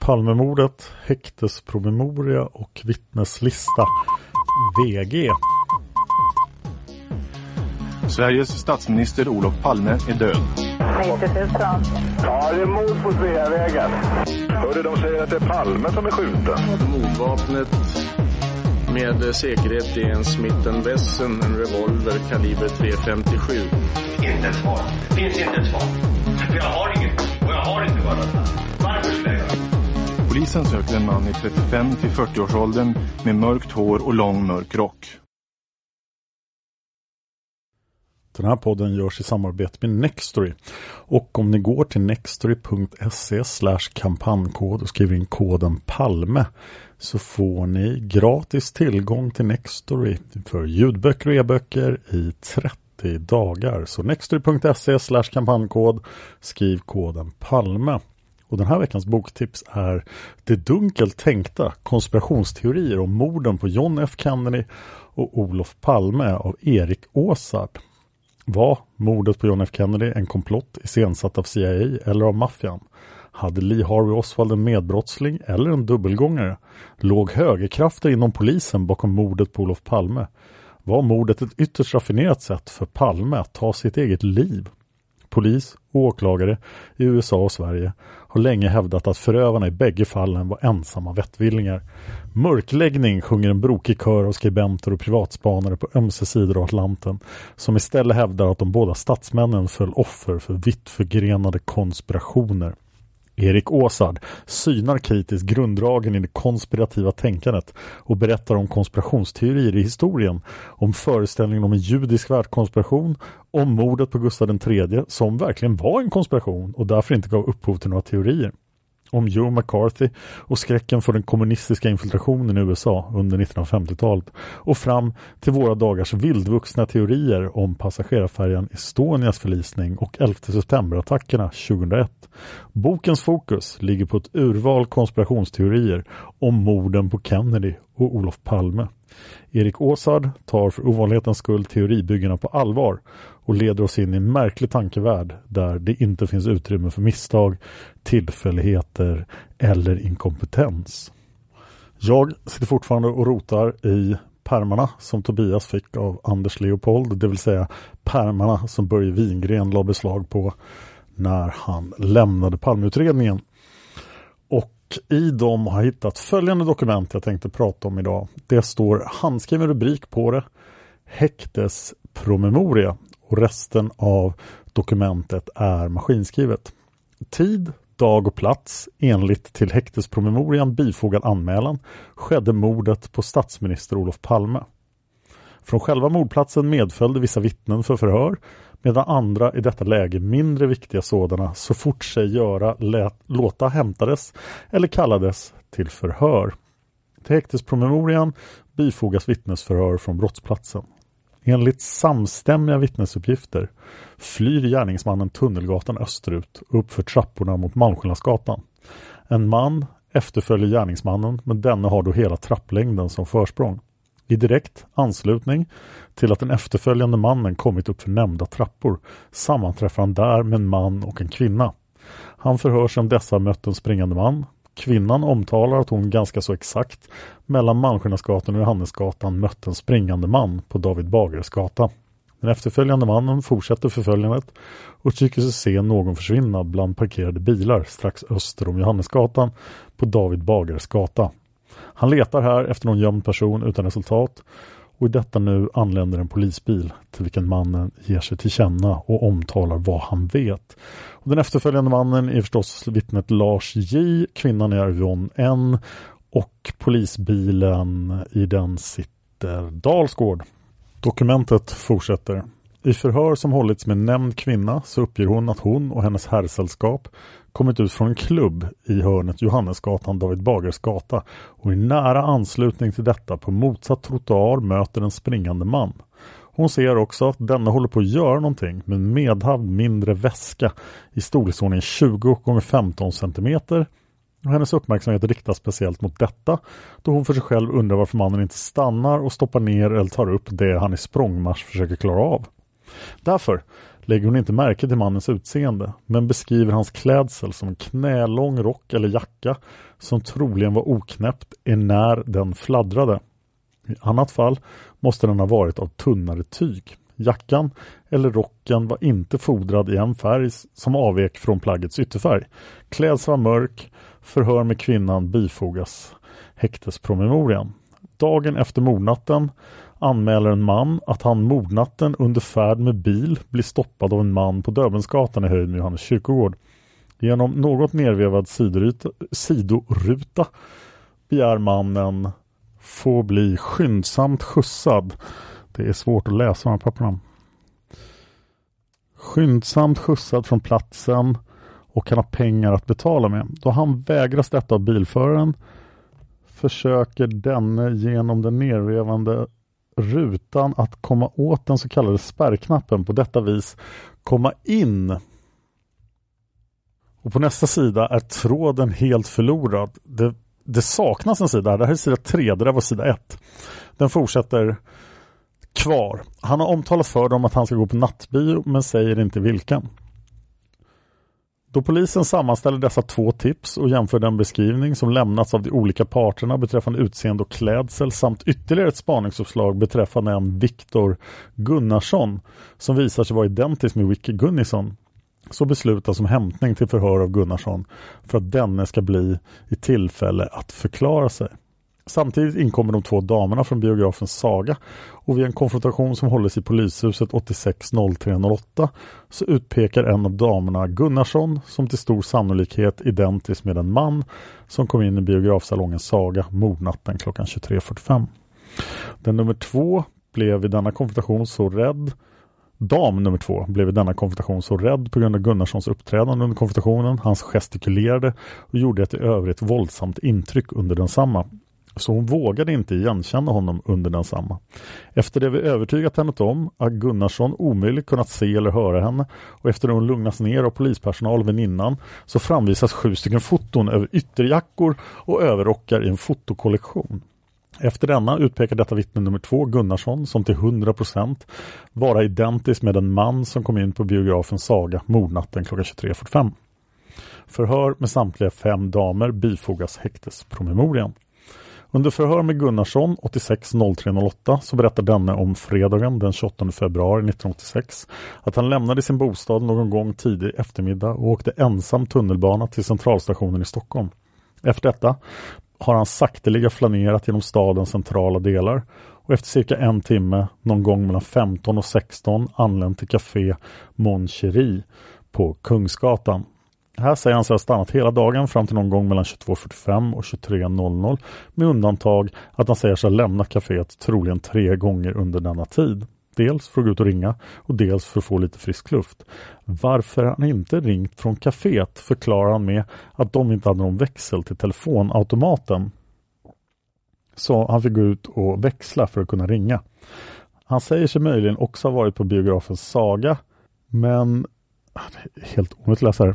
Palmemordet, häktespromemoria och vittneslista. VG. Sveriges statsminister Olof Palme är död. 90 000. Ja, det är mord på Sveavägen. Hörde de säger att det är Palme som är skjuten. Mordvapnet med säkerhet är en Smith Wesson, en revolver kaliber .357. Inte ett svar. Det finns inte ett svar. För jag har inget. Och jag har inte varit Varför skulle jag Polisen söker en man i 35 till 40-årsåldern med mörkt hår och lång mörk rock. Den här podden görs i samarbete med Nextory. Och om ni går till nextory.se kampankod och skriver in koden PALME så får ni gratis tillgång till Nextory för ljudböcker och e-böcker i 30 dagar. Så nextory.se kampankod skriv koden PALME. Och den här veckans boktips är Det dunkelt tänkta konspirationsteorier om morden på John F Kennedy och Olof Palme av Erik Åsard. Var mordet på John F Kennedy en komplott iscensatt av CIA eller av maffian? Hade Lee Harvey Oswald en medbrottsling eller en dubbelgångare? Låg högerkrafter inom polisen bakom mordet på Olof Palme? Var mordet ett ytterst raffinerat sätt för Palme att ta sitt eget liv? Polis åklagare i USA och Sverige har länge hävdat att förövarna i bägge fallen var ensamma vettvillingar. Mörkläggning sjunger en brokig kör av skribenter och privatspanare på ömse sidor av Atlanten som istället hävdar att de båda statsmännen föll offer för vitt förgrenade konspirationer. Erik Åsard synar kritiskt grunddragen i det konspirativa tänkandet och berättar om konspirationsteorier i historien, om föreställningen om en judisk världskonspiration, om mordet på Gustav III som verkligen var en konspiration och därför inte gav upphov till några teorier om Joe McCarthy och skräcken för den kommunistiska infiltrationen i USA under 1950-talet och fram till våra dagars vildvuxna teorier om passagerarfärjan Estonias förlisning och 11 september-attackerna 2001. Bokens fokus ligger på ett urval konspirationsteorier om morden på Kennedy och Olof Palme. Erik Åsard tar för ovanlighetens skull teoribyggena på allvar och leder oss in i en märklig tankevärld där det inte finns utrymme för misstag, tillfälligheter eller inkompetens. Jag sitter fortfarande och rotar i pärmarna som Tobias fick av Anders Leopold, det vill säga pärmarna som Börje Wingren la beslag på när han lämnade Palmeutredningen. Och i dem har jag hittat följande dokument jag tänkte prata om idag. Det står handskriven rubrik på det. Häktespromemoria och resten av dokumentet är maskinskrivet. Tid, dag och plats enligt till häktespromemorian bifogad anmälan skedde mordet på statsminister Olof Palme. Från själva mordplatsen medföljde vissa vittnen för förhör medan andra i detta läge mindre viktiga sådana så fort sig göra lät, låta hämtades eller kallades till förhör. Till häktespromemorian bifogas vittnesförhör från brottsplatsen. Enligt samstämmiga vittnesuppgifter flyr gärningsmannen Tunnelgatan österut och uppför trapporna mot Malmskillnadsgatan. En man efterföljer gärningsmannen men denne har då hela trapplängden som försprång. I direkt anslutning till att den efterföljande mannen kommit upp för nämnda trappor sammanträffar han där med en man och en kvinna. Han förhörs om dessa mött en springande man. Kvinnan omtalar att hon ganska så exakt mellan Malmskillnadsgatan och Johannesgatan mött en springande man på David Bagares gata. Den efterföljande mannen fortsätter förföljandet och tycker sig se någon försvinna bland parkerade bilar strax öster om Johannesgatan på David Bagares gata. Han letar här efter någon gömd person utan resultat och i detta nu anländer en polisbil till vilken mannen ger sig till känna och omtalar vad han vet. Och den efterföljande mannen är förstås vittnet Lars J, kvinnan är Yvonne N och polisbilen i den sitter Dalsgård. Dokumentet fortsätter. I förhör som hållits med nämnd kvinna så uppger hon att hon och hennes herrsällskap kommit ut från en klubb i hörnet Johannesgatan David Bagers gata och i nära anslutning till detta på motsatt trottoar möter en springande man. Hon ser också att denna håller på att göra någonting med en medhavd mindre väska i storleksordning 20 x 15 cm och hennes uppmärksamhet riktas speciellt mot detta då hon för sig själv undrar varför mannen inte stannar och stoppar ner eller tar upp det han i språngmarsch försöker klara av. Därför lägger hon inte märke till mannens utseende men beskriver hans klädsel som knälång rock eller jacka som troligen var oknäppt när den fladdrade. I annat fall måste den ha varit av tunnare tyg. Jackan eller rocken var inte fodrad i en färg som avvek från plaggets ytterfärg. Klädseln var mörk, förhör med kvinnan bifogas häktespromemorian. Dagen efter mordnatten anmäler en man att han mordnatten under färd med bil blir stoppad av en man på Döbelnsgatan i höjd med Johannes kyrkogård. Genom något nervevad sidoruta begär mannen få bli skyndsamt skjutsad. Det är svårt att läsa de här papperna. Skyndsamt skjutsad från platsen och kan ha pengar att betala med. Då han vägras detta av bilföraren försöker denne genom den nervevande rutan att komma åt den så kallade spärrknappen på detta vis komma in. Och på nästa sida är tråden helt förlorad. Det, det saknas en sida. Det här är sida 3, det där var sida 1. Den fortsätter kvar. Han har omtalat för dem att han ska gå på nattbio men säger inte vilken. Då polisen sammanställer dessa två tips och jämför den beskrivning som lämnats av de olika parterna beträffande utseende och klädsel samt ytterligare ett spaningsuppslag beträffande en Viktor Gunnarsson som visar sig vara identisk med Wicke Gunnison så beslutas om hämtning till förhör av Gunnarsson för att denne ska bli i tillfälle att förklara sig. Samtidigt inkommer de två damerna från biografen Saga och vid en konfrontation som hålls i polishuset 860308 så utpekar en av damerna Gunnarsson som till stor sannolikhet identisk med en man som kom in i biografsalongen Saga mordnatten klockan 23.45. Den nummer två blev vid denna konfrontation så rädd Dam nummer två blev i denna konfrontation så rädd på grund av Gunnarssons uppträdande under konfrontationen. Hans gestikulerade och gjorde ett i övrigt våldsamt intryck under densamma så hon vågade inte igenkänna honom under densamma. Efter det vi övertygat henne om att Gunnarsson omöjligt kunnat se eller höra henne och efter att hon lugnats ner av polispersonal och väninnan så framvisas sju stycken foton över ytterjackor och överrockar i en fotokollektion. Efter denna utpekar detta vittne nummer två Gunnarsson som till 100% vara identisk med en man som kom in på biografen Saga mordnatten klockan 23.45. Förhör med samtliga fem damer bifogas häktespromemorian. Under förhör med Gunnarsson 860308 så berättar denne om fredagen den 28 februari 1986 att han lämnade sin bostad någon gång tidig eftermiddag och åkte ensam tunnelbana till centralstationen i Stockholm. Efter detta har han sakteliga flanerat genom stadens centrala delar och efter cirka en timme, någon gång mellan 15 och 16, anlänt till Café Mon Cherie på Kungsgatan. Här säger han sig ha stannat hela dagen fram till någon gång mellan 22.45 och 23.00 med undantag att han säger sig ha lämnat kaféet troligen tre gånger under denna tid. Dels för att gå ut och ringa och dels för att få lite frisk luft. Varför han inte ringt från kaféet förklarar han med att de inte hade någon växel till telefonautomaten. Så han fick gå ut och växla för att kunna ringa. Han säger sig möjligen också ha varit på biografen Saga, men helt onödigt att läsa.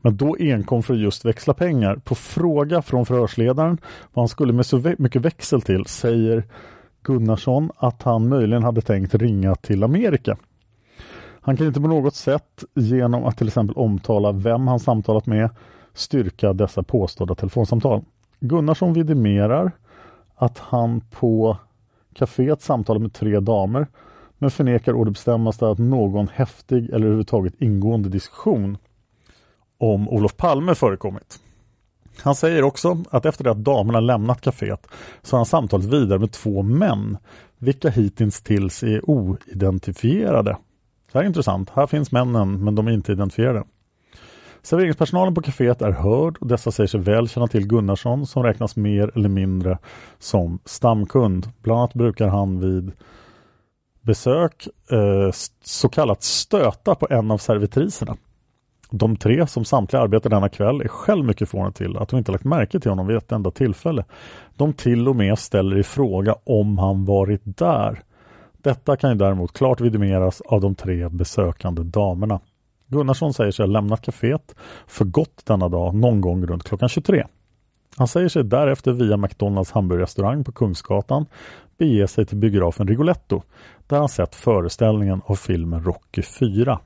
Men då enkom för att just växla pengar. På fråga från förhörsledaren vad han skulle med så mycket växel till säger Gunnarsson att han möjligen hade tänkt ringa till Amerika. Han kan inte på något sätt genom att till exempel omtala vem han samtalat med styrka dessa påstådda telefonsamtal. Gunnarsson vidimerar att han på kaféet samtalade med tre damer men förnekar å det bestämmaste att någon häftig eller överhuvudtaget ingående diskussion om Olof Palme förekommit. Han säger också att efter det att damerna lämnat kaféet så har han samtalat vidare med två män, vilka hittills tills är oidentifierade. Det här är intressant. Här finns männen, men de är inte identifierade. Serveringspersonalen på kaféet är hörd och dessa säger sig väl känna till Gunnarsson som räknas mer eller mindre som stamkund. Bland annat brukar han vid besök eh, så kallat stöta på en av servitriserna. De tre som samtliga arbetar denna kväll är själv mycket förvånade till att de inte lagt märke till honom vid ett enda tillfälle. De till och med ställer i fråga om han varit där. Detta kan ju däremot klart vidimeras av de tre besökande damerna. Gunnarsson säger sig ha lämnat kaféet för gott denna dag någon gång runt klockan 23. Han säger sig därefter via McDonalds hamburgerrestaurang på Kungsgatan bege sig till biografen Rigoletto där han sett föreställningen av filmen Rocky 4.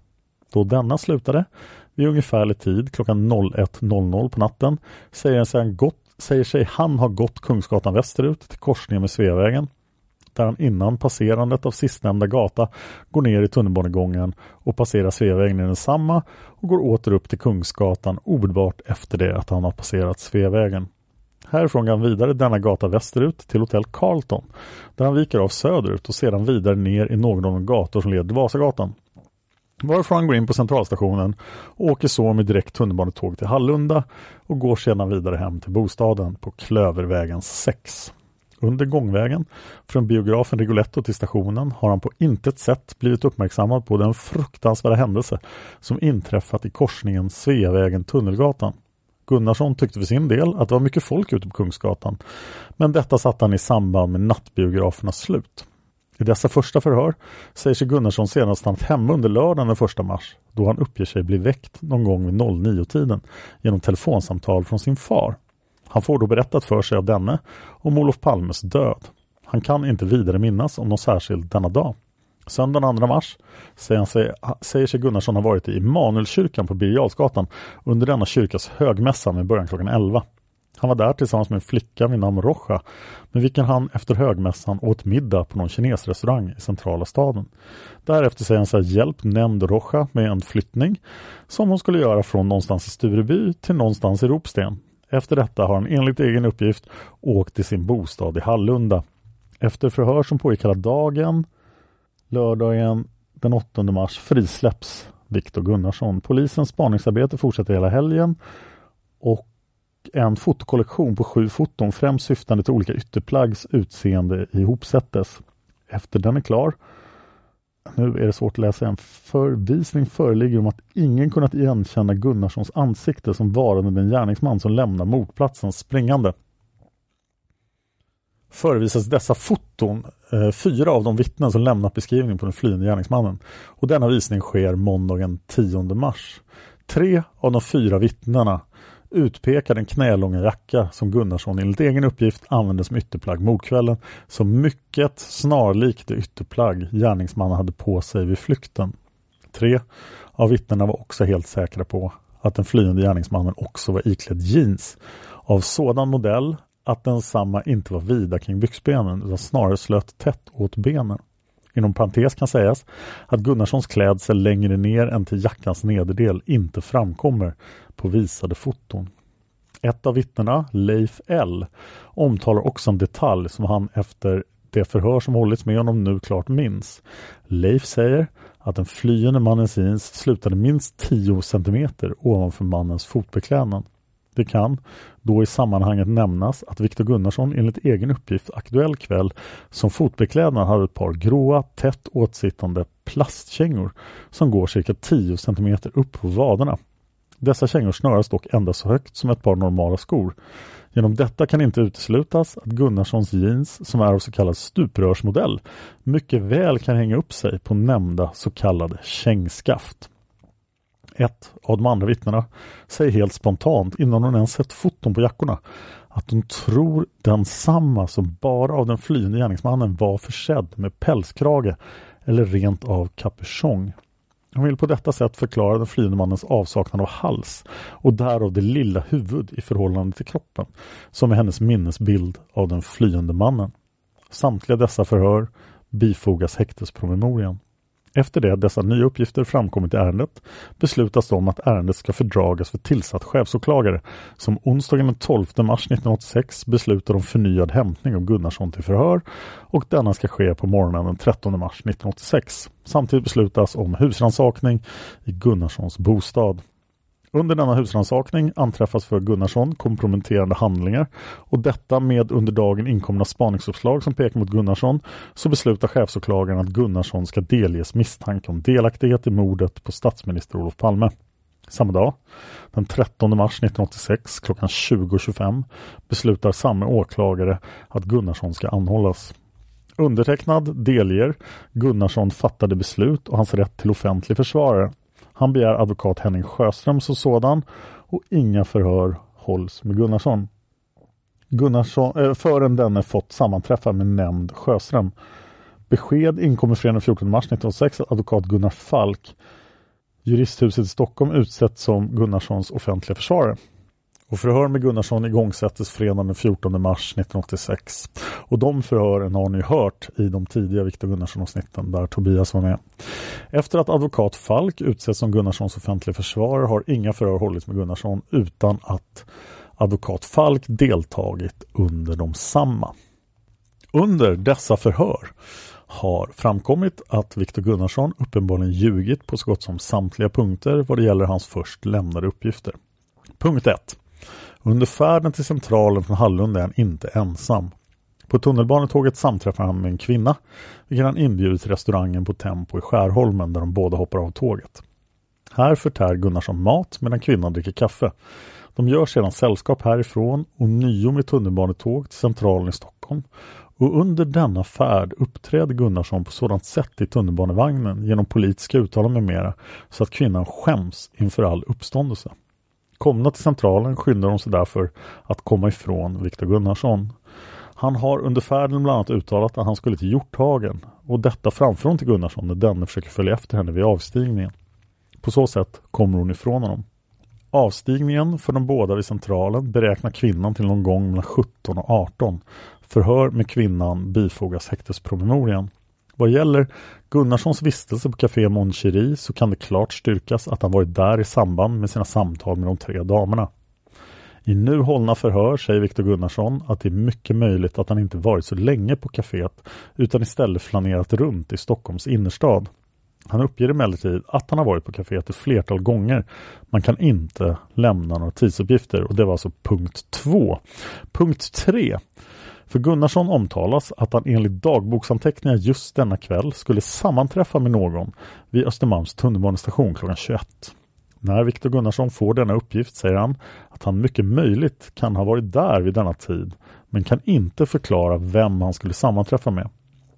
Då denna slutade vid ungefärlig tid klockan 01.00 på natten säger, sig gott, säger sig han ha gått Kungsgatan västerut till korsningen med Sveavägen där han innan passerandet av sistnämnda gata går ner i tunnelbanegången och passerar Sveavägen i densamma och går åter upp till Kungsgatan omedelbart efter det att han har passerat Sveavägen. Härifrån går han vidare denna gata västerut till hotell Carlton där han viker av söderut och sedan vidare ner i någon av de gator som leder till Vasagatan. Varifrån han går in på centralstationen och åker så med direkt tunnelbanetåg till Hallunda och går sedan vidare hem till bostaden på Klövervägen 6. Under gångvägen från biografen Rigoletto till stationen har han på intet sätt blivit uppmärksammad på den fruktansvärda händelse som inträffat i korsningen Sveavägen-Tunnelgatan. Gunnarsson tyckte för sin del att det var mycket folk ute på Kungsgatan men detta satte han i samband med nattbiografernas slut. I dessa första förhör säger sig Gunnarsson senast stannat hemma under lördagen den 1 mars då han uppger sig bli väckt någon gång vid 09-tiden genom telefonsamtal från sin far. Han får då berättat för sig av denne om Olof Palmes död. Han kan inte vidare minnas om någon särskild denna dag. Söndagen 2 mars säger, sig, säger sig Gunnarsson ha varit i Immanuelskyrkan på Birger under denna kyrkas högmässa med början klockan 11. Han var där tillsammans med en flicka vid namn Rocha med vilken han efter högmässan åt middag på någon kinesrestaurang i centrala staden. Därefter säger han sig ha hjälpt nämnd Rocha med en flyttning som hon skulle göra från någonstans i Stureby till någonstans i Ropsten. Efter detta har han enligt egen uppgift åkt till sin bostad i Hallunda. Efter förhör som pågick hela dagen, lördagen den 8 mars frisläpps Viktor Gunnarsson. Polisens spaningsarbete fortsätter hela helgen och en fotokollektion på sju foton främst syftande till olika ytterplaggs utseende ihopsättes. Efter den är klar nu är det svårt att läsa en förvisning föreligger om att ingen kunnat igenkänna Gunnarssons ansikte som varande den gärningsman som lämnar mordplatsen springande. Förevisas dessa foton eh, fyra av de vittnen som lämnat beskrivning på den flyende gärningsmannen och denna visning sker måndagen 10 mars. Tre av de fyra vittnena utpekar den knälånga jacka som Gunnarsson enligt egen uppgift använde som ytterplagg mordkvällen som mycket snarlik det ytterplagg gärningsmannen hade på sig vid flykten. Tre av vittnena var också helt säkra på att den flyende gärningsmannen också var iklädd jeans av sådan modell att densamma inte var vida kring byxbenen utan snarare slöt tätt åt benen. Inom parentes kan sägas att Gunnarssons klädsel längre ner än till jackans nederdel inte framkommer på visade foton. Ett av vittnena, Leif L, omtalar också en detalj som han efter det förhör som hållits med honom nu klart minns. Leif säger att den flyende mannens jeans slutade minst 10 cm ovanför mannens fotbeklädnad. Det kan då i sammanhanget nämnas att Viktor Gunnarsson enligt egen uppgift aktuell kväll som fotbeklädnad hade ett par gråa, tätt åtsittande plastkängor som går cirka 10 cm upp på vaderna. Dessa kängor snöras dock endast så högt som ett par normala skor. Genom detta kan inte uteslutas att Gunnarssons jeans, som är av så kallad stuprörsmodell, mycket väl kan hänga upp sig på nämnda så kallade kängskaft. Ett av de andra vittnena säger helt spontant, innan hon ens sett foton på jackorna, att hon tror densamma som bara av den flyende gärningsmannen var försedd med pälskrage eller rent av kapuschong. Hon vill på detta sätt förklara den flyende mannens avsaknad av hals och därav det lilla huvud i förhållande till kroppen som är hennes minnesbild av den flyende mannen. Samtliga dessa förhör bifogas häktespromemorian. Efter det att dessa nya uppgifter framkommit i ärendet beslutas det om att ärendet ska fördragas för tillsatt chefsåklagare som onsdagen den 12 mars 1986 beslutar om förnyad hämtning av Gunnarsson till förhör och denna ska ske på morgonen den 13 mars 1986. Samtidigt beslutas om husransakning i Gunnarssons bostad. Under denna husrannsakning anträffas för Gunnarsson komprometterande handlingar och detta med under dagen inkomna spaningsuppslag som pekar mot Gunnarsson så beslutar chefsåklagaren att Gunnarsson ska delges misstanke om delaktighet i mordet på statsminister Olof Palme. Samma dag, den 13 mars 1986 klockan 20.25 beslutar samma åklagare att Gunnarsson ska anhållas. Undertecknad delger Gunnarsson fattade beslut och hans rätt till offentlig försvarare. Han begär advokat Henning Sjöström som sådan och inga förhör hålls med Gunnarsson. Gunnarsson eh, förrän denne fått sammanträffa med nämnd Sjöström. Besked inkommer fredagen den 14 mars 1986 att advokat Gunnar Falk, juristhuset i Stockholm, utsetts som Gunnarssons offentliga försvarare. Och förhör med Gunnarsson igångsättes fredagen den 14 mars 1986. Och de förhören har ni hört i de tidiga Viktor Gunnarsson-avsnitten där Tobias var med. Efter att advokat Falk utsetts som Gunnarssons offentliga försvarare har inga förhör hållits med Gunnarsson utan att advokat Falk deltagit under de samma. Under dessa förhör har framkommit att Viktor Gunnarsson uppenbarligen ljugit på så gott som samtliga punkter vad det gäller hans först lämnade uppgifter. Punkt 1. Under färden till centralen från Hallunda är han inte ensam. På tunnelbanetåget samträffar han med en kvinna, vilken han inbjuder till restaurangen på Tempo i Skärholmen där de båda hoppar av tåget. Här förtär Gunnarsson mat medan kvinnan dricker kaffe. De gör sedan sällskap härifrån och nio med tunnelbanetåg till centralen i Stockholm. Och under denna färd uppträder Gunnarsson på sådant sätt i tunnelbanevagnen genom politiska uttalanden med mera så att kvinnan skäms inför all uppståndelse. Komna till centralen skyndar de sig därför att komma ifrån Viktor Gunnarsson. Han har under färden bland annat uttalat att han skulle till Hjorthagen och detta framför hon till Gunnarsson när denne försöker följa efter henne vid avstigningen. På så sätt kommer hon ifrån honom. Avstigningen för de båda vid centralen beräknar kvinnan till någon gång mellan 17 och 18. Förhör med kvinnan bifogas häktespromemorian. Vad gäller Gunnarssons vistelse på Café Mon Cherie så kan det klart styrkas att han varit där i samband med sina samtal med de tre damerna. I nu hållna förhör säger Viktor Gunnarsson att det är mycket möjligt att han inte varit så länge på kaféet utan istället flanerat runt i Stockholms innerstad. Han uppger emellertid att han har varit på kaféet ett flertal gånger. Man kan inte lämna några tidsuppgifter och det var alltså punkt 2. Punkt 3. För Gunnarsson omtalas att han enligt dagboksanteckningar just denna kväll skulle sammanträffa med någon vid Östermalms tunnelbanestation klockan 21. När Viktor Gunnarsson får denna uppgift säger han att han mycket möjligt kan ha varit där vid denna tid men kan inte förklara vem han skulle sammanträffa med.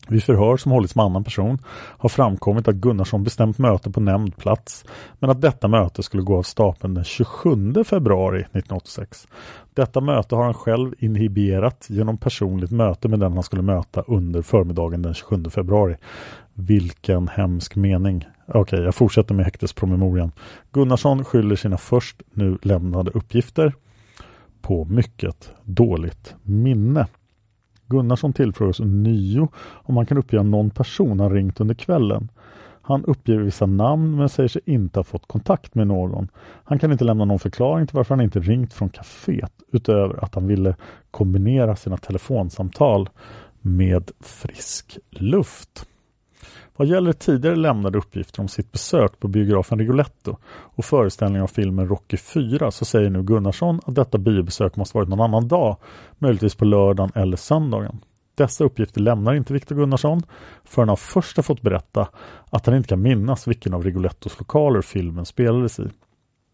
Vid förhör som hållits med annan person har framkommit att Gunnarsson bestämt möte på nämnd plats men att detta möte skulle gå av stapeln den 27 februari 1986. Detta möte har han själv inhiberat genom personligt möte med den han skulle möta under förmiddagen den 27 februari. Vilken hemsk mening. Okej, okay, jag fortsätter med häktespromemorian. Gunnarsson skyller sina först nu lämnade uppgifter på mycket dåligt minne. Gunnarsson tillfrågas nio om han kan uppge någon person han ringt under kvällen. Han uppger vissa namn men säger sig inte ha fått kontakt med någon. Han kan inte lämna någon förklaring till varför han inte ringt från kaféet utöver att han ville kombinera sina telefonsamtal med frisk luft. Vad gäller tidigare lämnade uppgifter om sitt besök på biografen Rigoletto och föreställningen av filmen Rocky 4 så säger nu Gunnarsson att detta biobesök måste varit någon annan dag, möjligtvis på lördagen eller söndagen. Dessa uppgifter lämnar inte Viktor Gunnarsson förrän han först har fått berätta att han inte kan minnas vilken av Rigolettos lokaler filmen spelades i.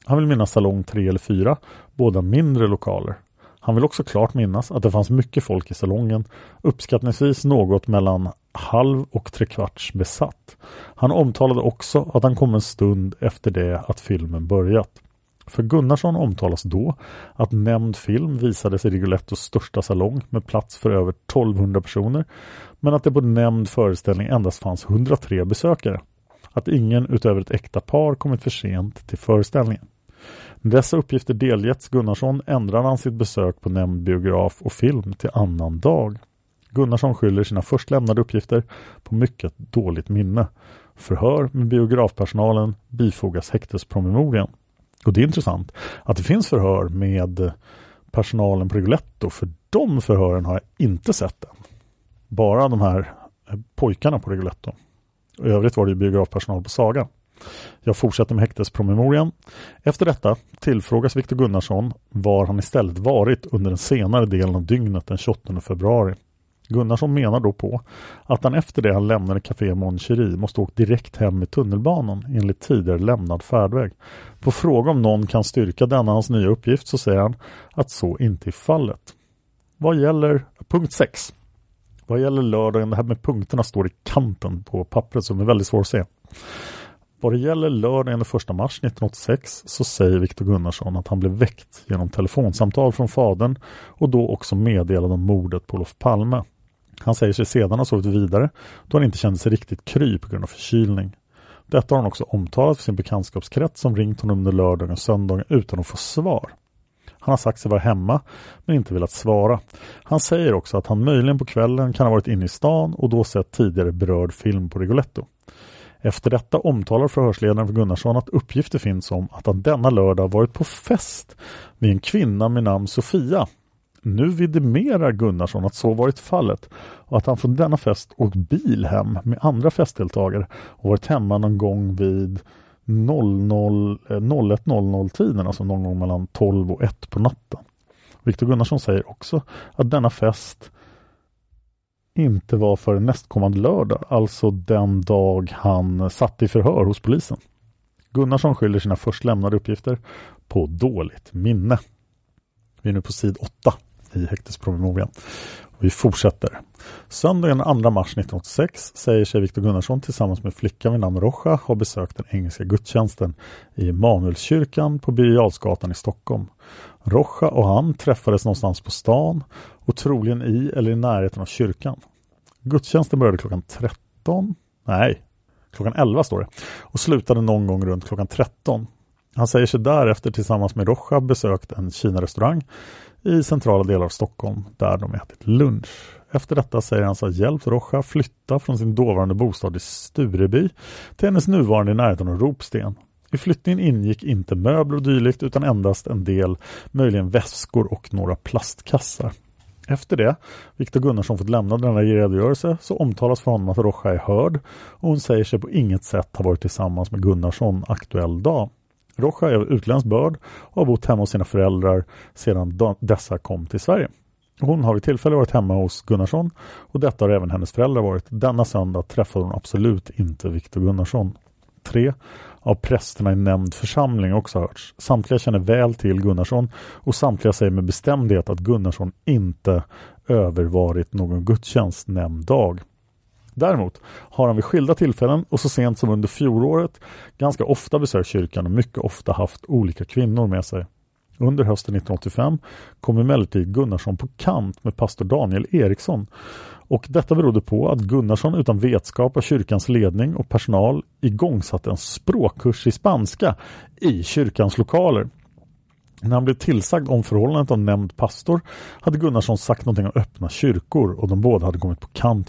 Han vill minnas salong 3 eller 4, båda mindre lokaler. Han vill också klart minnas att det fanns mycket folk i salongen, uppskattningsvis något mellan halv och trekvarts besatt. Han omtalade också att han kom en stund efter det att filmen börjat. För Gunnarsson omtalas då att nämnd film visades i Rigolettos största salong med plats för över 1200 personer men att det på nämnd föreställning endast fanns 103 besökare. Att ingen utöver ett äkta par kommit för sent till föreställningen. När dessa uppgifter delgetts Gunnarsson ändrade han sitt besök på nämnd biograf och film till annan dag. Gunnarsson skyller sina först lämnade uppgifter på mycket dåligt minne. Förhör med biografpersonalen bifogas häktespromemorian. Och det är intressant att det finns förhör med personalen på Rigoletto för de förhören har jag inte sett än. Bara de här eh, pojkarna på Rigoletto. I övrigt var det biografpersonal på Saga. Jag fortsätter med häktespromemorian. Efter detta tillfrågas Viktor Gunnarsson var han istället varit under den senare delen av dygnet den 28 februari. Gunnarsson menar då på att han efter det han lämnade Café Mon Cherie måste åkt direkt hem med tunnelbanan enligt tidigare lämnad färdväg. På fråga om någon kan styrka denna hans nya uppgift så säger han att så inte är fallet. Vad gäller punkt 6. Vad gäller lördagen, det här med punkterna står i kanten på pappret som är väldigt svårt att se. Vad det gäller lördagen den 1 mars 1986 så säger Viktor Gunnarsson att han blev väckt genom telefonsamtal från fadern och då också meddelad om mordet på Olof Palme. Han säger sig sedan ha sovit vidare då han inte kände sig riktigt kry på grund av förkylning. Detta har han också omtalat för sin bekantskapskrets som ringt honom under lördagen och söndagen utan att få svar. Han har sagt sig vara hemma men inte velat svara. Han säger också att han möjligen på kvällen kan ha varit inne i stan och då sett tidigare berörd film på Rigoletto. Efter detta omtalar förhörsledaren för Gunnarsson att uppgifter finns om att han denna lördag varit på fest med en kvinna med namn Sofia. Nu vidimerar Gunnarsson att så varit fallet och att han från denna fest åkt bil hem med andra festdeltagare och varit hemma någon gång vid 01.00 eh, tiden, alltså någon gång mellan 12 och 1 på natten. Viktor Gunnarsson säger också att denna fest inte var för nästkommande lördag, alltså den dag han satt i förhör hos polisen. Gunnarsson skyller sina först lämnade uppgifter på dåligt minne. Vi är nu på sid 8 i häktespromemorian. Vi fortsätter. Söndagen den 2 mars 1986 säger sig Viktor Gunnarsson tillsammans med flickan vid namn Rocha ha besökt den engelska gudstjänsten i Emanuelskyrkan på Birger i Stockholm. Rocha och han träffades någonstans på stan och troligen i eller i närheten av kyrkan. Gudstjänsten började klockan 13. Nej, klockan 11 står det. Och slutade någon gång runt klockan 13. Han säger sig därefter tillsammans med Rocha besökt en Kina-restaurang i centrala delar av Stockholm där de ätit lunch. Efter detta säger han sig ha hjälpt Rocha flytta från sin dåvarande bostad i Stureby till hennes nuvarande i närheten av Ropsten. I flyttningen ingick inte möbler och dylikt utan endast en del, möjligen väskor och några plastkassar. Efter det, Viktor Gunnarsson fått lämna denna redogörelse, så omtalas för honom att Rocha är hörd och hon säger sig på inget sätt ha varit tillsammans med Gunnarsson aktuell dag. Rocha är av utländsk börd och har bott hemma hos sina föräldrar sedan dessa kom till Sverige. Hon har vid tillfälle varit hemma hos Gunnarsson och detta har även hennes föräldrar varit. Denna söndag träffade hon absolut inte Viktor Gunnarsson. 3. Av prästerna i nämnd församling också hörts. Samtliga känner väl till Gunnarsson och samtliga säger med bestämdhet att Gunnarsson inte övervarit någon gudstjänst nämnd dag. Däremot har han vid skilda tillfällen och så sent som under fjolåret ganska ofta besökt kyrkan och mycket ofta haft olika kvinnor med sig. Under hösten 1985 kom emellertid Gunnarsson på kant med pastor Daniel Eriksson och detta berodde på att Gunnarsson utan vetskap av kyrkans ledning och personal igångsatte en språkkurs i spanska i kyrkans lokaler. När han blev tillsagd om förhållandet av nämnd pastor hade Gunnarsson sagt någonting om öppna kyrkor och de båda hade kommit på kant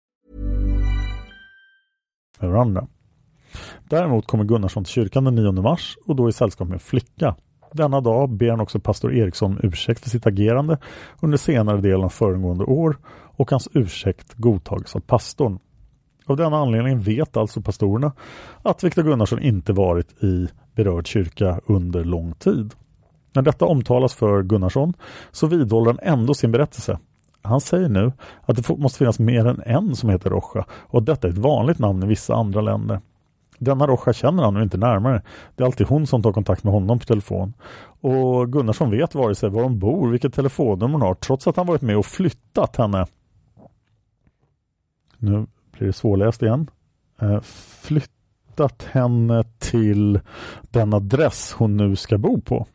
Med varandra. Däremot kommer Gunnarsson till kyrkan den 9 mars och då i sällskap med en flicka. Denna dag ber han också pastor Eriksson om ursäkt för sitt agerande under senare delen av föregående år och hans ursäkt godtages av pastorn. Av denna anledning vet alltså pastorerna att Viktor Gunnarsson inte varit i berörd kyrka under lång tid. När detta omtalas för Gunnarsson så vidhåller han ändå sin berättelse. Han säger nu att det måste finnas mer än en som heter Rocha och att detta är ett vanligt namn i vissa andra länder. Denna Rocha känner han nu inte närmare. Det är alltid hon som tar kontakt med honom på telefon. Och Gunnarsson vet vare sig var hon bor, vilket telefonnummer hon har, trots att han varit med och flyttat henne. Nu blir det svårläst igen. Eh, flyttat henne till den adress hon nu ska bo på.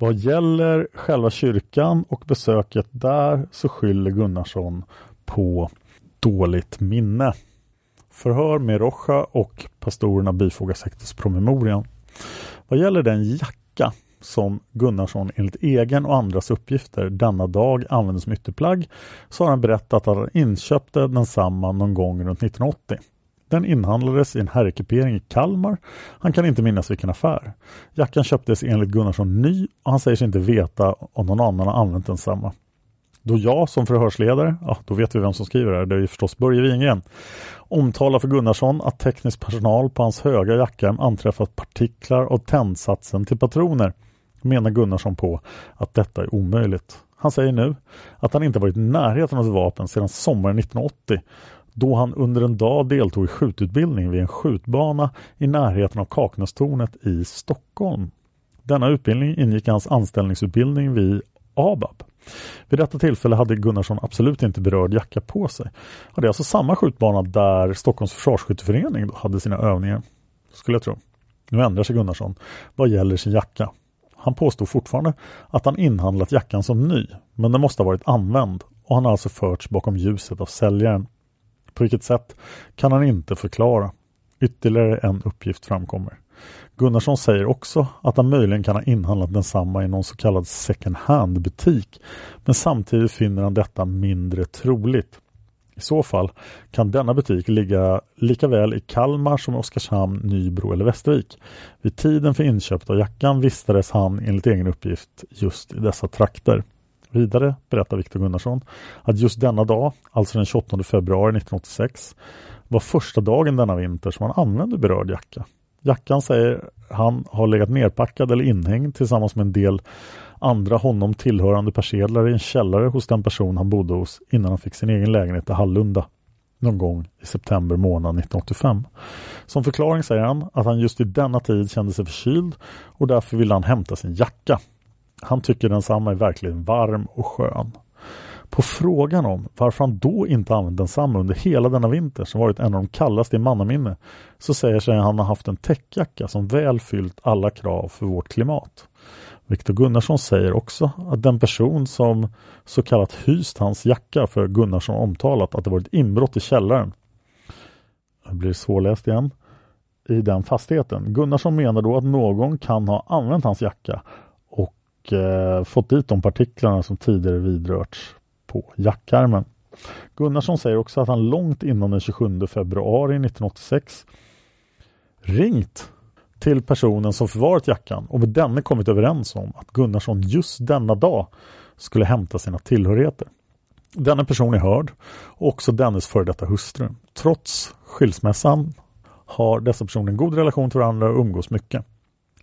Vad gäller själva kyrkan och besöket där så skyller Gunnarsson på dåligt minne. Förhör med Rocha och pastorerna bifogas häktespromemorian. Vad gäller den jacka som Gunnarsson enligt egen och andras uppgifter denna dag använde som ytterplagg så har han berättat att han inköpte densamma någon gång runt 1980. Den inhandlades i en herrekipering i Kalmar. Han kan inte minnas vilken affär. Jackan köptes enligt Gunnarsson ny och han säger sig inte veta om någon annan har använt densamma. Då jag som förhörsledare, ja då vet vi vem som skriver det här, det är ju förstås Börje Wingren, omtalar för Gunnarsson att teknisk personal på hans höga jackarm anträffat partiklar av tändsatsen till patroner menar Gunnarsson på att detta är omöjligt. Han säger nu att han inte varit i närheten av ett vapen sedan sommaren 1980 då han under en dag deltog i skjututbildning vid en skjutbana i närheten av Kaknästornet i Stockholm. Denna utbildning ingick i hans anställningsutbildning vid ABAB. Vid detta tillfälle hade Gunnarsson absolut inte berörd jacka på sig. det är alltså samma skjutbana där Stockholms försvarsskytteförening hade sina övningar. Skulle jag tro. Nu ändrar sig Gunnarsson vad gäller sin jacka. Han påstår fortfarande att han inhandlat jackan som ny, men den måste ha varit använd och han har alltså förts bakom ljuset av säljaren. På vilket sätt kan han inte förklara. Ytterligare en uppgift framkommer. Gunnarsson säger också att han möjligen kan ha inhandlat densamma i någon så kallad second hand butik men samtidigt finner han detta mindre troligt. I så fall kan denna butik ligga lika väl i Kalmar som Oskarshamn, Nybro eller Västervik. Vid tiden för inköpet av jackan vistades han enligt egen uppgift just i dessa trakter. Vidare berättar Viktor Gunnarsson att just denna dag, alltså den 28 februari 1986, var första dagen denna vinter som han använde berörd jacka. Jackan säger han har legat nerpackad eller inhängd tillsammans med en del andra honom tillhörande persedlar i en källare hos den person han bodde hos innan han fick sin egen lägenhet i Hallunda någon gång i september månad 1985. Som förklaring säger han att han just i denna tid kände sig förkyld och därför ville han hämta sin jacka. Han tycker densamma är verkligen varm och skön. På frågan om varför han då inte använt densamma under hela denna vinter som varit en av de kallaste i mannaminne så säger sig han ha haft en täckjacka som väl fyllt alla krav för vårt klimat. Viktor Gunnarsson säger också att den person som så kallat hyst hans jacka för Gunnarsson omtalat att det varit inbrott i källaren. Det blir svårläst igen. I den fastigheten. Gunnarsson menar då att någon kan ha använt hans jacka och eh, fått dit de partiklarna som tidigare vidrörts på jackärmen. Gunnarsson säger också att han långt innan den 27 februari 1986 ringt till personen som förvarat jackan och med denne kommit överens om att Gunnarsson just denna dag skulle hämta sina tillhörigheter. Denna person är hörd och också dennes före detta hustru. Trots skilsmässan har dessa personer en god relation till varandra och umgås mycket.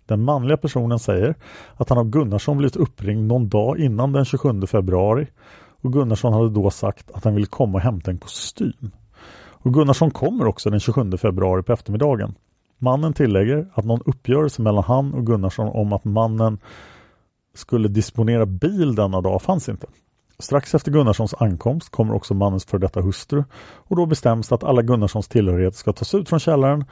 Den manliga personen säger att han av Gunnarsson blivit uppringd någon dag innan den 27 februari och Gunnarsson hade då sagt att han ville komma och hämta en kostym. Och Gunnarsson kommer också den 27 februari på eftermiddagen. Mannen tillägger att någon uppgörelse mellan han och Gunnarsson om att mannen skulle disponera bil denna dag fanns inte. Strax efter Gunnarssons ankomst kommer också mannens för detta hustru och då bestäms att alla Gunnarssons tillhörigheter ska tas ut från källaren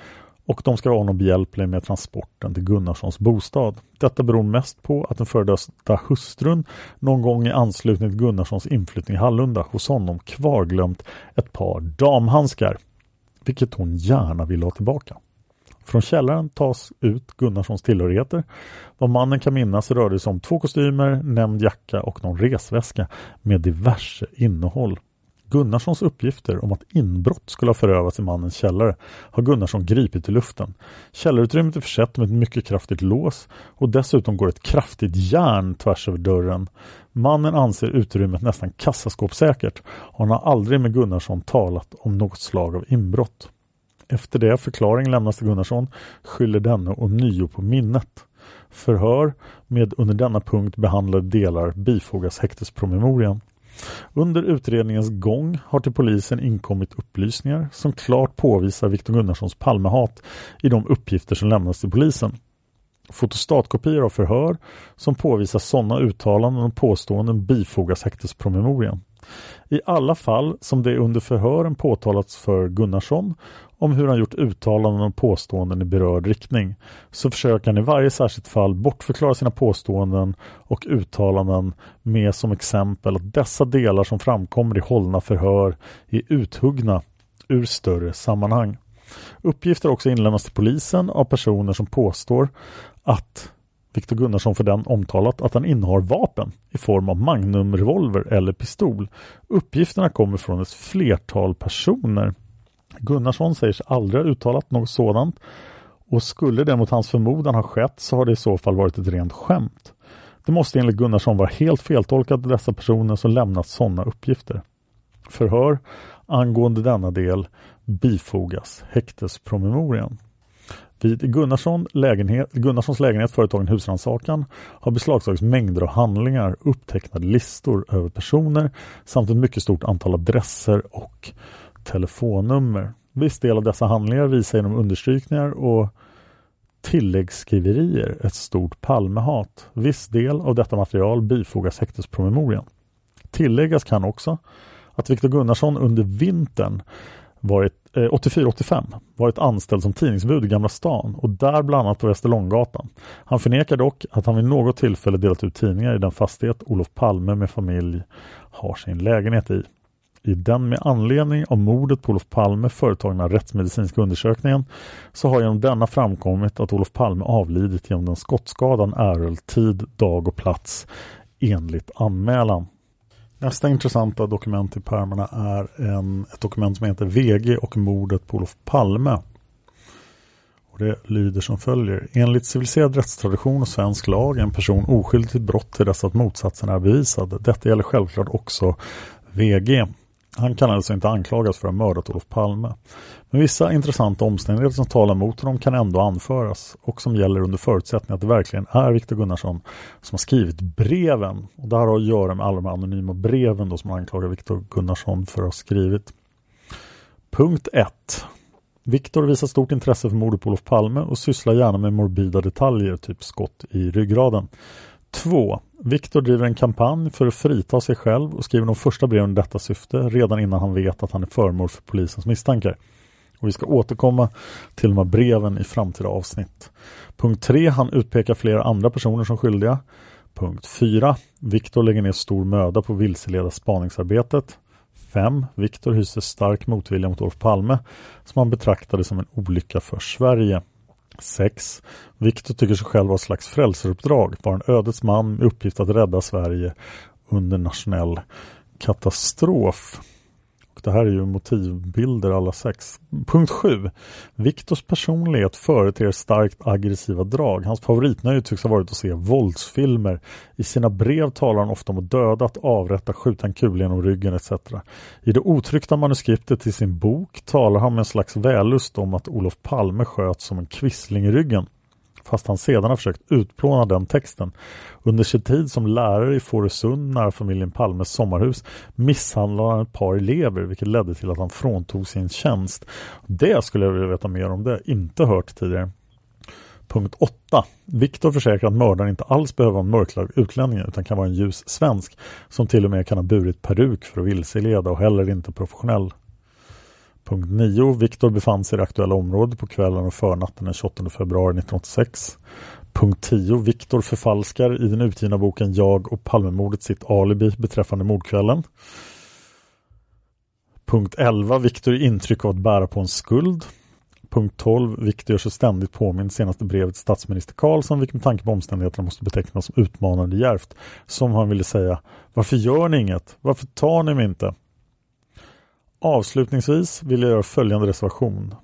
och de ska vara honom behjälpliga med transporten till Gunnarssons bostad. Detta beror mest på att den före detta hustrun någon gång i anslutning till Gunnarssons inflyttning i Hallunda hos honom kvarglömt ett par damhandskar, vilket hon gärna vill ha tillbaka. Från källaren tas ut Gunnarssons tillhörigheter. Vad mannen kan minnas rörde sig om två kostymer, nämnd jacka och någon resväska med diverse innehåll. Gunnarssons uppgifter om att inbrott skulle ha förövats i mannens källare har Gunnarsson gripit i luften. Källarutrymmet är försett med ett mycket kraftigt lås och dessutom går ett kraftigt järn tvärs över dörren. Mannen anser utrymmet nästan kassaskåpssäkert och han har aldrig med Gunnarsson talat om något slag av inbrott. Efter det förklaring lämnas till Gunnarsson skyller denne och nio på minnet. Förhör med under denna punkt behandlade delar bifogas häktespromemorian. Under utredningens gång har till polisen inkommit upplysningar som klart påvisar Viktor Gunnarssons Palmehat i de uppgifter som lämnas till polisen. Fotostatkopior av förhör som påvisar sådana uttalanden och påståenden bifogas häktespromemorian. I alla fall som det under förhören påtalats för Gunnarsson om hur han gjort uttalanden och påståenden i berörd riktning så försöker han i varje särskilt fall bortförklara sina påståenden och uttalanden med som exempel att dessa delar som framkommer i hållna förhör är uthuggna ur större sammanhang. Uppgifter har också inlämnats till polisen av personer som påstår att Viktor Gunnarsson för den omtalat att han innehar vapen i form av magnumrevolver eller pistol. Uppgifterna kommer från ett flertal personer. Gunnarsson säger sig aldrig ha uttalat något sådant och skulle det mot hans förmodan ha skett så har det i så fall varit ett rent skämt. Det måste enligt Gunnarsson vara helt feltolkat av dessa personer som lämnat sådana uppgifter. Förhör angående denna del bifogas häktespromemorian. Vid Gunnarsson lägenhet, Gunnarssons lägenhet företagen husrannsakan har beslagtagits mängder av handlingar, upptecknade listor över personer samt ett mycket stort antal adresser och telefonnummer. Viss del av dessa handlingar visar genom understrykningar och tilläggsskriverier ett stort Palmehat. Viss del av detta material bifogas häktespromemorian. Tilläggas kan också att Viktor Gunnarsson under vintern varit eh, 84-85 varit anställd som tidningsbud i Gamla stan och där bland annat på Västerlånggatan. Han förnekar dock att han vid något tillfälle delat ut tidningar i den fastighet Olof Palme med familj har sin lägenhet i. I den med anledning av mordet på Olof Palme företagna rättsmedicinska undersökningen så har genom denna framkommit att Olof Palme avlidit genom den skottskadan erhöll tid, dag och plats enligt anmälan. Nästa intressanta dokument i pärmarna är en, ett dokument som heter VG och mordet på Olof Palme. Och det lyder som följer. Enligt civiliserad rättstradition och svensk lag är en person oskyldig till brott till dess att motsatsen är bevisad. Detta gäller självklart också VG. Han kan alltså inte anklagas för att ha mördat Olof Palme. Men vissa intressanta omständigheter som talar mot honom kan ändå anföras och som gäller under förutsättning att det verkligen är Viktor Gunnarsson som har skrivit breven. Och det här har att göra med alla de anonyma breven då som man anklagar Viktor Gunnarsson för att ha skrivit. Punkt 1. Viktor visar stort intresse för mordet på Olof Palme och sysslar gärna med morbida detaljer, typ skott i ryggraden. 2. Viktor driver en kampanj för att frita sig själv och skriver de första breven i detta syfte redan innan han vet att han är föremål för polisens misstankar. Och vi ska återkomma till de här breven i framtida avsnitt. Punkt 3. Han utpekar flera andra personer som skyldiga. Punkt 4. Viktor lägger ner stor möda på att vilseleda spaningsarbetet. 5. Viktor hyser stark motvilja mot Olof Palme som han betraktade som en olycka för Sverige. 6. Viktor tycker sig själv ha ett slags frälsaruppdrag, vara en ödets man med uppgift att rädda Sverige under nationell katastrof det här är ju motivbilder alla sex. Punkt 7. Viktors personlighet företer starkt aggressiva drag. Hans favoritnöje tycks ha varit att se våldsfilmer. I sina brev talar han ofta om att döda, att avrätta, skjuta en kula genom ryggen etc. I det otryckta manuskriptet till sin bok talar han med en slags vällust om att Olof Palme sköt som en kvissling i ryggen fast han sedan har försökt utplåna den texten. Under sin tid som lärare i Fårösund nära familjen Palmes sommarhus misshandlade han ett par elever vilket ledde till att han fråntog sin tjänst. Det skulle jag vilja veta mer om det, inte hört tidigare. Punkt 8. Viktor försäkrar att mördaren inte alls behöver vara en mörklagd utlänning utan kan vara en ljus svensk som till och med kan ha burit peruk för att vilseleda och heller inte professionell. Punkt 9. Viktor befann sig i det aktuella området på kvällen och förnatten den 28 februari 1986. Punkt 10. Viktor förfalskar i den utgivna boken Jag och Palmemordet sitt alibi beträffande mordkvällen. Punkt 11. Viktor intryck av att bära på en skuld. Punkt 12. Viktor gör sig ständigt påminn senaste brevet till statsminister Karlsson vilket med tanke på omständigheterna måste betecknas som utmanande djärvt Som han ville säga Varför gör ni inget? Varför tar ni mig inte? Avslutningsvis vill jag göra följande reservation.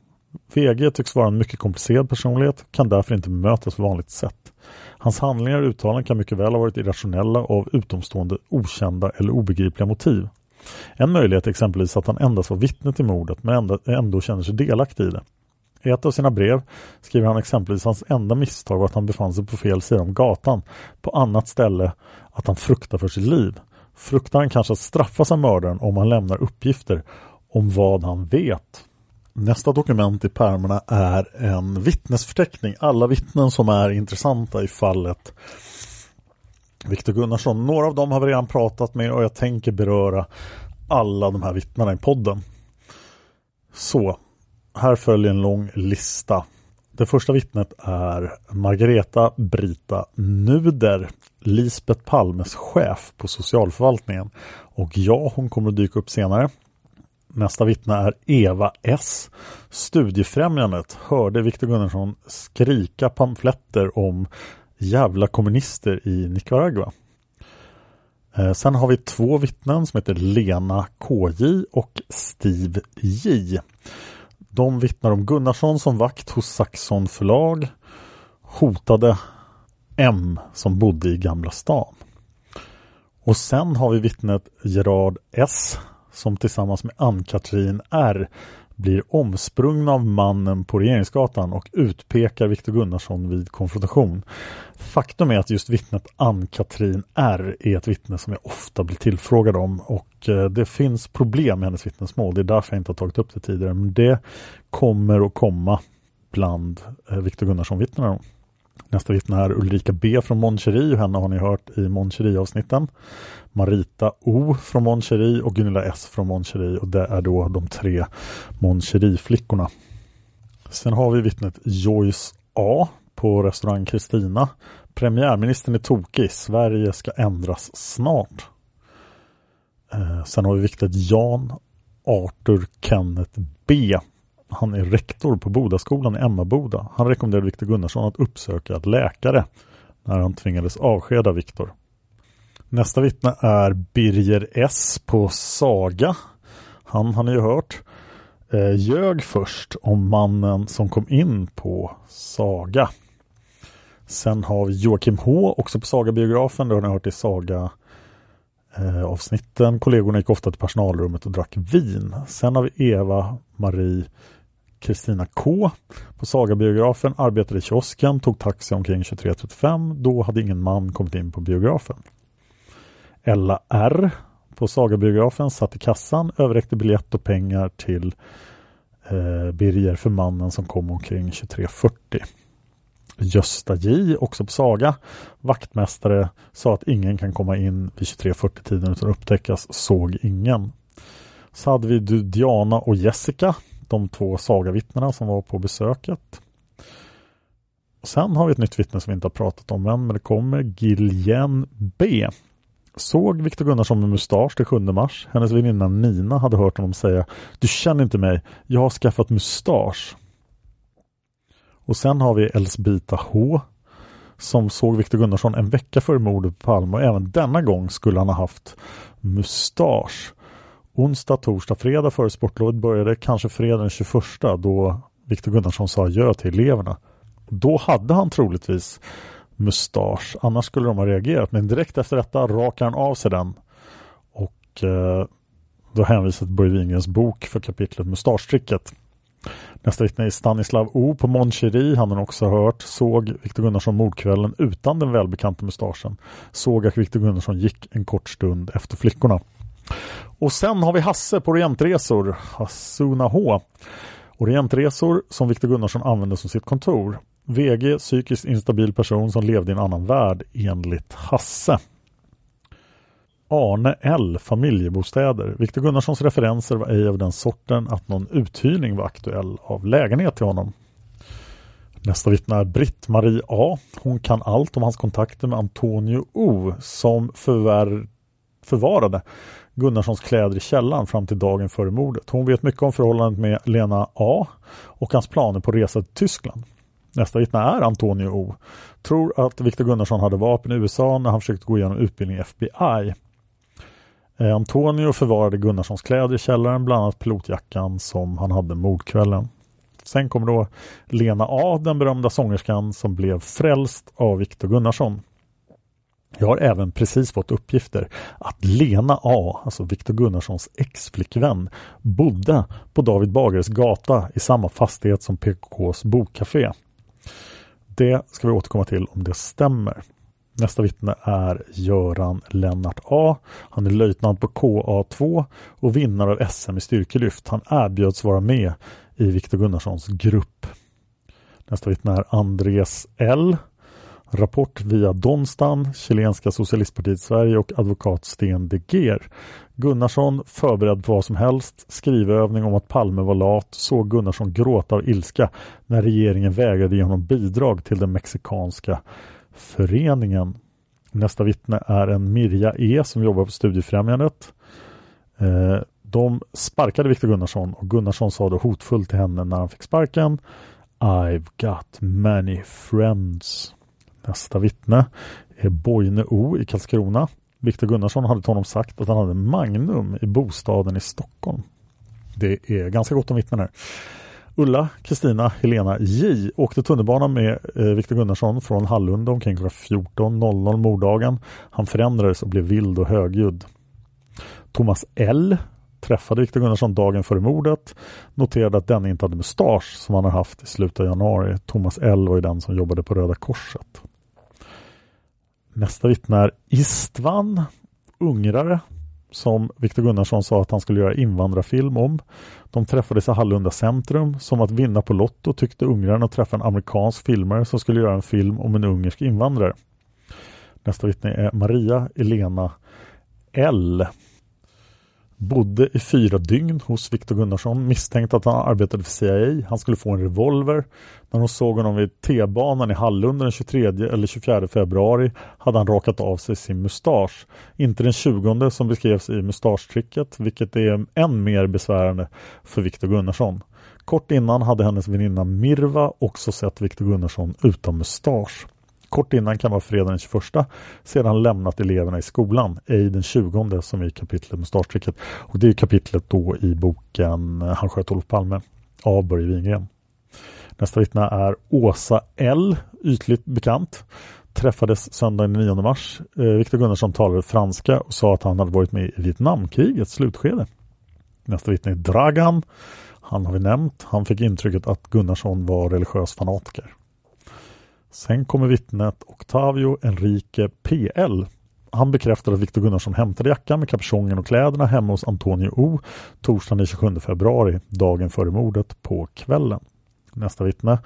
VG tycks vara en mycket komplicerad personlighet kan därför inte bemötas på vanligt sätt. Hans handlingar och uttalanden kan mycket väl ha varit irrationella och av utomstående, okända eller obegripliga motiv. En möjlighet är exempelvis att han endast var vittne till mordet men ändå, ändå känner sig delaktig i det. I ett av sina brev skriver han exempelvis att hans enda misstag var att han befann sig på fel sida om gatan. På annat ställe att han fruktar för sitt liv. Fruktar han kanske att straffas av mördaren om han lämnar uppgifter om vad han vet. Nästa dokument i pärmarna är en vittnesförteckning. Alla vittnen som är intressanta i fallet Viktor Gunnarsson. Några av dem har vi redan pratat med och jag tänker beröra alla de här vittnena i podden. Så, här följer en lång lista. Det första vittnet är Margareta Brita Nuder, Lisbet Palmes chef på socialförvaltningen. Och ja, hon kommer att dyka upp senare. Nästa vittne är Eva S. Studiefrämjandet hörde Viktor Gunnarsson skrika pamfletter om jävla kommunister i Nicaragua. Eh, sen har vi två vittnen som heter Lena KJ och Steve J. De vittnar om Gunnarsson som vakt hos Saxon förlag hotade M som bodde i Gamla stan. Och sen har vi vittnet Gerard S som tillsammans med Ann-Katrin R blir omsprungna av mannen på Regeringsgatan och utpekar Viktor Gunnarsson vid konfrontation. Faktum är att just vittnet Ann-Katrin R är ett vittne som jag ofta blir tillfrågad om och eh, det finns problem med hennes vittnesmål. Det är därför jag inte har tagit upp det tidigare. Men det kommer att komma bland eh, Viktor Gunnarsson-vittnena. Nästa vittne är Ulrika B från Mon henne har ni hört i Mon avsnitten Marita O från Mon och Gunilla S från Mon och det är då de tre Mon flickorna Sen har vi vittnet Joyce A på restaurang Kristina. Premiärministern är tokig. Sverige ska ändras snart. Eh, sen har vi vittnet Jan Arthur Kenneth B han är rektor på Bodaskolan i Emmaboda. Han rekommenderade Viktor Gunnarsson att uppsöka läkare när han tvingades avskeda Viktor. Nästa vittne är Birger S på Saga. Han har ni ju hört. Eh, ljög först om mannen som kom in på Saga. Sen har vi Joakim H också på Saga-biografen. Det har ni hört i Saga eh, avsnitten. Kollegorna gick ofta till personalrummet och drack vin. Sen har vi Eva Marie Kristina K på Sagabiografen arbetade i kiosken, tog taxi omkring 23.35. Då hade ingen man kommit in på biografen. Ella R på Sagabiografen satt i kassan, överräckte biljett och pengar till eh, Birger för mannen som kom omkring 23.40. Gösta J, också på Saga, vaktmästare, sa att ingen kan komma in vid 23.40 tiden utan upptäckas, såg ingen. Så hade vi Diana och Jessica de två sagavittnena som var på besöket. Sen har vi ett nytt vittne som vi inte har pratat om än, men det kommer. Giljen B. Såg Viktor Gunnarsson med mustasch den 7 mars. Hennes väninna Nina hade hört honom säga Du känner inte mig, jag har skaffat mustasch. Och sen har vi Elsbita H som såg Viktor Gunnarsson en vecka före mordet på Palme och även denna gång skulle han ha haft mustasch. onsdag, torsdag, fredag före sportlovet började, kanske fredag den 21 då Viktor Gunnarsson sa adjö till eleverna. Då hade han troligtvis mustasch, annars skulle de ha reagerat. Men direkt efter detta rakar han av sig den. Och eh, då hänvisar till Börje Wingrens bok för kapitlet Mustaschtricket. Nästa vittne är Stanislav O på Mon Han har också hört, såg Viktor Gunnarsson mordkvällen utan den välbekanta mustaschen. Såg att Viktor Gunnarsson gick en kort stund efter flickorna. Och sen har vi Hasse på Orientresor, Hassuna H. Orientresor som Viktor Gunnarsson använde som sitt kontor. VG, psykiskt instabil person som levde i en annan värld enligt Hasse. Arne L, familjebostäder. Viktor Gunnarssons referenser var ej av den sorten att någon uthyrning var aktuell av lägenhet till honom. Nästa vittne är Britt-Marie A. Hon kan allt om hans kontakter med Antonio O som förvär förvarade Gunnarssons kläder i källaren fram till dagen före mordet. Hon vet mycket om förhållandet med Lena A och hans planer på resa till Tyskland. Nästa vittne är Antonio O. Tror att Viktor Gunnarsson hade vapen i USA när han försökte gå igenom utbildning i FBI. Eh, Antonio förvarade Gunnarssons kläder i källaren, bland annat pilotjackan som han hade mordkvällen. Sen kommer då Lena A, den berömda sångerskan som blev frälst av Viktor Gunnarsson. Jag har även precis fått uppgifter att Lena A, alltså Viktor Gunnarssons ex-flickvän, bodde på David Bagares gata i samma fastighet som PKKs bokcafé. Det ska vi återkomma till om det stämmer. Nästa vittne är Göran Lennart A. Han är löjtnant på KA2 och vinnare av SM i styrkelyft. Han erbjöds vara med i Viktor Gunnarssons grupp. Nästa vittne är Andres L. Rapport via Donstan, chilenska socialistpartiet Sverige och advokat Sten de Geer. Gunnarsson förberedd på vad som helst, skrivövning om att Palme var lat, såg Gunnarsson gråta av ilska när regeringen vägrade ge honom bidrag till den mexikanska föreningen. Nästa vittne är en Mirja E som jobbar på Studiefrämjandet. Eh, de sparkade Viktor Gunnarsson och Gunnarsson sa då hotfullt till henne när han fick sparken I've got many friends. Nästa vittne är Boine O i Karlskrona. Viktor Gunnarsson hade till honom sagt att han hade Magnum i bostaden i Stockholm. Det är ganska gott om vittnen här. Ulla, Kristina, Helena J åkte tunnelbana med eh, Viktor Gunnarsson från Hallunda omkring klockan 14.00 morddagen. Han förändrades och blev vild och högljudd. Thomas L träffade Viktor Gunnarsson dagen före mordet, noterade att denne inte hade mustasch som han har haft i slutet av januari. Thomas L var ju den som jobbade på Röda Korset. Nästa vittne är Istvan, ungrare, som Viktor Gunnarsson sa att han skulle göra invandrarfilm om. De träffades i Hallunda centrum. Som att vinna på Lotto tyckte ungraren att träffa en amerikansk filmare som skulle göra en film om en ungersk invandrare. Nästa vittne är Maria Elena L bodde i fyra dygn hos Viktor Gunnarsson, misstänkt att han arbetade för CIA. Han skulle få en revolver. När hon såg honom vid T-banan i Hallunda den 23 eller 24 februari hade han rakat av sig sin mustasch. Inte den 20 som beskrevs i mustaschtricket, vilket är än mer besvärande för Viktor Gunnarsson. Kort innan hade hennes väninna Mirva också sett Viktor Gunnarsson utan mustasch. Kort innan kan vara fredagen den 21 sedan lämnat eleverna i skolan, ej den 20 som i kapitlet med starttricket. Och det är kapitlet då i boken eh, Han sköt Olof Palme av Börje Wingren. Nästa vittne är Åsa L, ytligt bekant. Träffades söndagen den 9 mars. Eh, Viktor Gunnarsson talade franska och sa att han hade varit med i Vietnamkrigets slutskede. Nästa vittne är Dragan. Han har vi nämnt. Han fick intrycket att Gunnarsson var religiös fanatiker. Sen kommer vittnet Octavio Enrique PL. Han bekräftar att Viktor Gunnarsson hämtade jackan med kapuschongen och kläderna hemma hos Antonio O torsdagen den 27 februari, dagen före mordet på kvällen. Nästa vittne,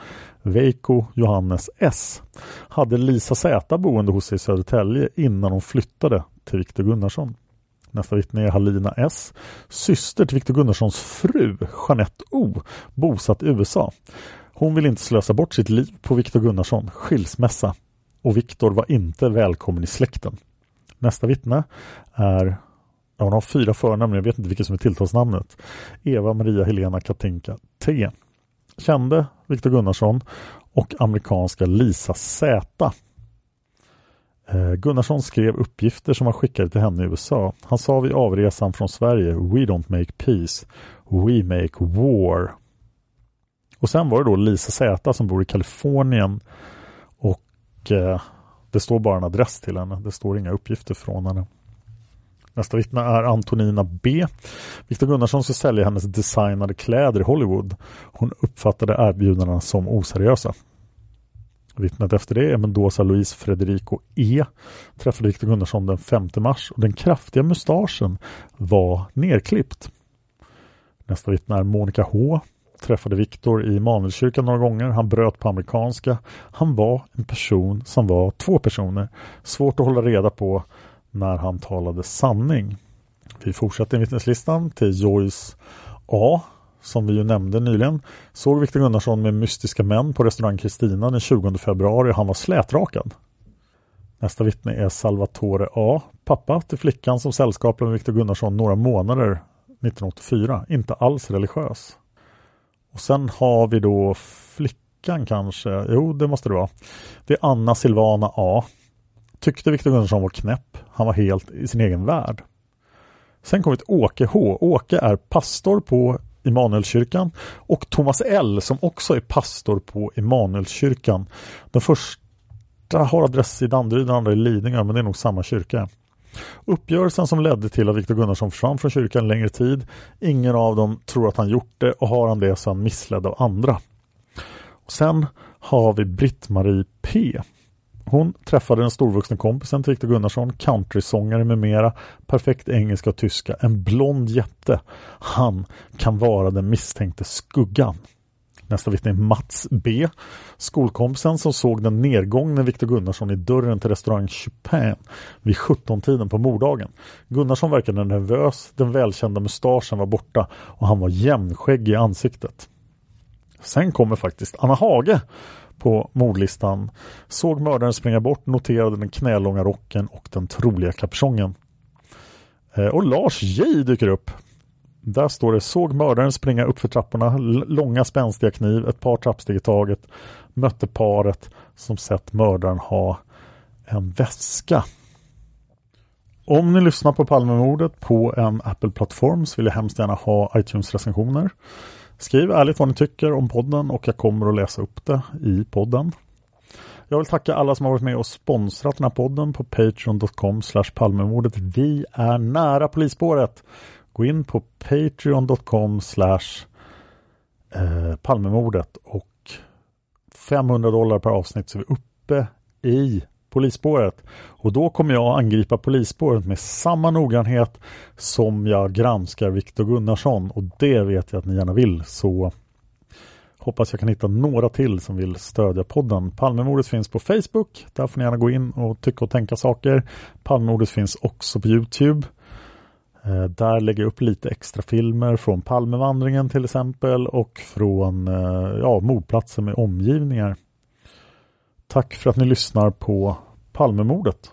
Veiko Johannes S. Hade Lisa Z boende hos sig i Södertälje innan hon flyttade till Viktor Gunnarsson. Nästa vittne är Halina S. Syster till Viktor Gunnarssons fru, Jeanette O. Bosatt i USA. Hon vill inte slösa bort sitt liv på Viktor Gunnarsson, skilsmässa. Och Viktor var inte välkommen i släkten. Nästa vittne är, ja, hon har fyra förnamn, jag vet inte vilket som är tilltalsnamnet. Eva Maria Helena Katinka T. Kände Viktor Gunnarsson och amerikanska Lisa Z. Eh, Gunnarsson skrev uppgifter som han skickade till henne i USA. Han sa vid avresan från Sverige We don't make peace, we make war. Och sen var det då Lisa Z som bor i Kalifornien och eh, det står bara en adress till henne. Det står inga uppgifter från henne. Nästa vittne är Antonina B. Viktor Gunnarsson ska sälja hennes designade kläder i Hollywood. Hon uppfattade erbjudandena som oseriösa. Vittnet efter det är Mendoza Louise Frederico E. Träffade Viktor Gunnarsson den 5 mars och den kraftiga mustaschen var nerklippt. Nästa vittne är Monica H. Träffade Viktor i Immanuelskyrkan några gånger. Han bröt på amerikanska. Han var en person som var två personer. Svårt att hålla reda på när han talade sanning. Vi fortsätter vittneslistan till Joyce A som vi ju nämnde nyligen, såg Viktor Gunnarsson med mystiska män på restaurang Kristina den 20 februari och han var slätrakad. Nästa vittne är Salvatore A, pappa till flickan som sällskapade med Viktor Gunnarsson några månader 1984, inte alls religiös. Och sen har vi då flickan kanske, jo det måste det vara. Det är Anna Silvana A. Tyckte Viktor Gunnarsson var knäpp, han var helt i sin egen värld. Sen kommer ett Åke H. Åke är pastor på Immanuelskyrkan och Thomas L som också är pastor på Immanuelskyrkan. Den första har adress i Danderyd, den andra i Lidingö, men det är nog samma kyrka. Uppgörelsen som ledde till att Viktor Gunnarsson försvann från kyrkan längre tid. Ingen av dem tror att han gjort det och har han det så är han missledd av andra. Och sen har vi Britt-Marie P. Hon träffade den storvuxna kompisen till Viktor Gunnarsson, countrysångare med mera, perfekt engelska och tyska, en blond jätte. Han kan vara den misstänkte skuggan. Nästa vittne är Mats B. Skolkompisen som såg den nedgångne Viktor Gunnarsson i dörren till restaurang Chupin vid 17-tiden på morddagen. Gunnarsson verkade nervös, den välkända mustaschen var borta och han var jämnskägg i ansiktet. Sen kommer faktiskt Anna Hage på mordlistan såg mördaren springa bort, noterade den knälånga rocken och den troliga kapuschongen. Eh, och Lars J dyker upp. Där står det såg mördaren springa upp för trapporna, långa spänstiga kniv, ett par trappsteg i taget, mötte paret som sett mördaren ha en väska. Om ni lyssnar på Palmemordet på en Apple-plattform så vill jag hemskt gärna ha iTunes-recensioner. Skriv ärligt vad ni tycker om podden och jag kommer att läsa upp det i podden. Jag vill tacka alla som har varit med och sponsrat den här podden på patreon.com palmemordet. Vi är nära polisspåret. Gå in på patreon.com slash eh, palmemordet och 500 dollar per avsnitt så är vi uppe i polisspåret. Och då kommer jag angripa polisspåret med samma noggrannhet som jag granskar Viktor Gunnarsson och det vet jag att ni gärna vill. Så hoppas jag kan hitta några till som vill stödja podden. Palmemordet finns på Facebook. Där får ni gärna gå in och tycka och tänka saker. Palmemordet finns också på Youtube. Eh, där lägger jag upp lite extra filmer från Palmevandringen till exempel och från eh, ja, mordplatser med omgivningar. Tack för att ni lyssnar på Palmemordet.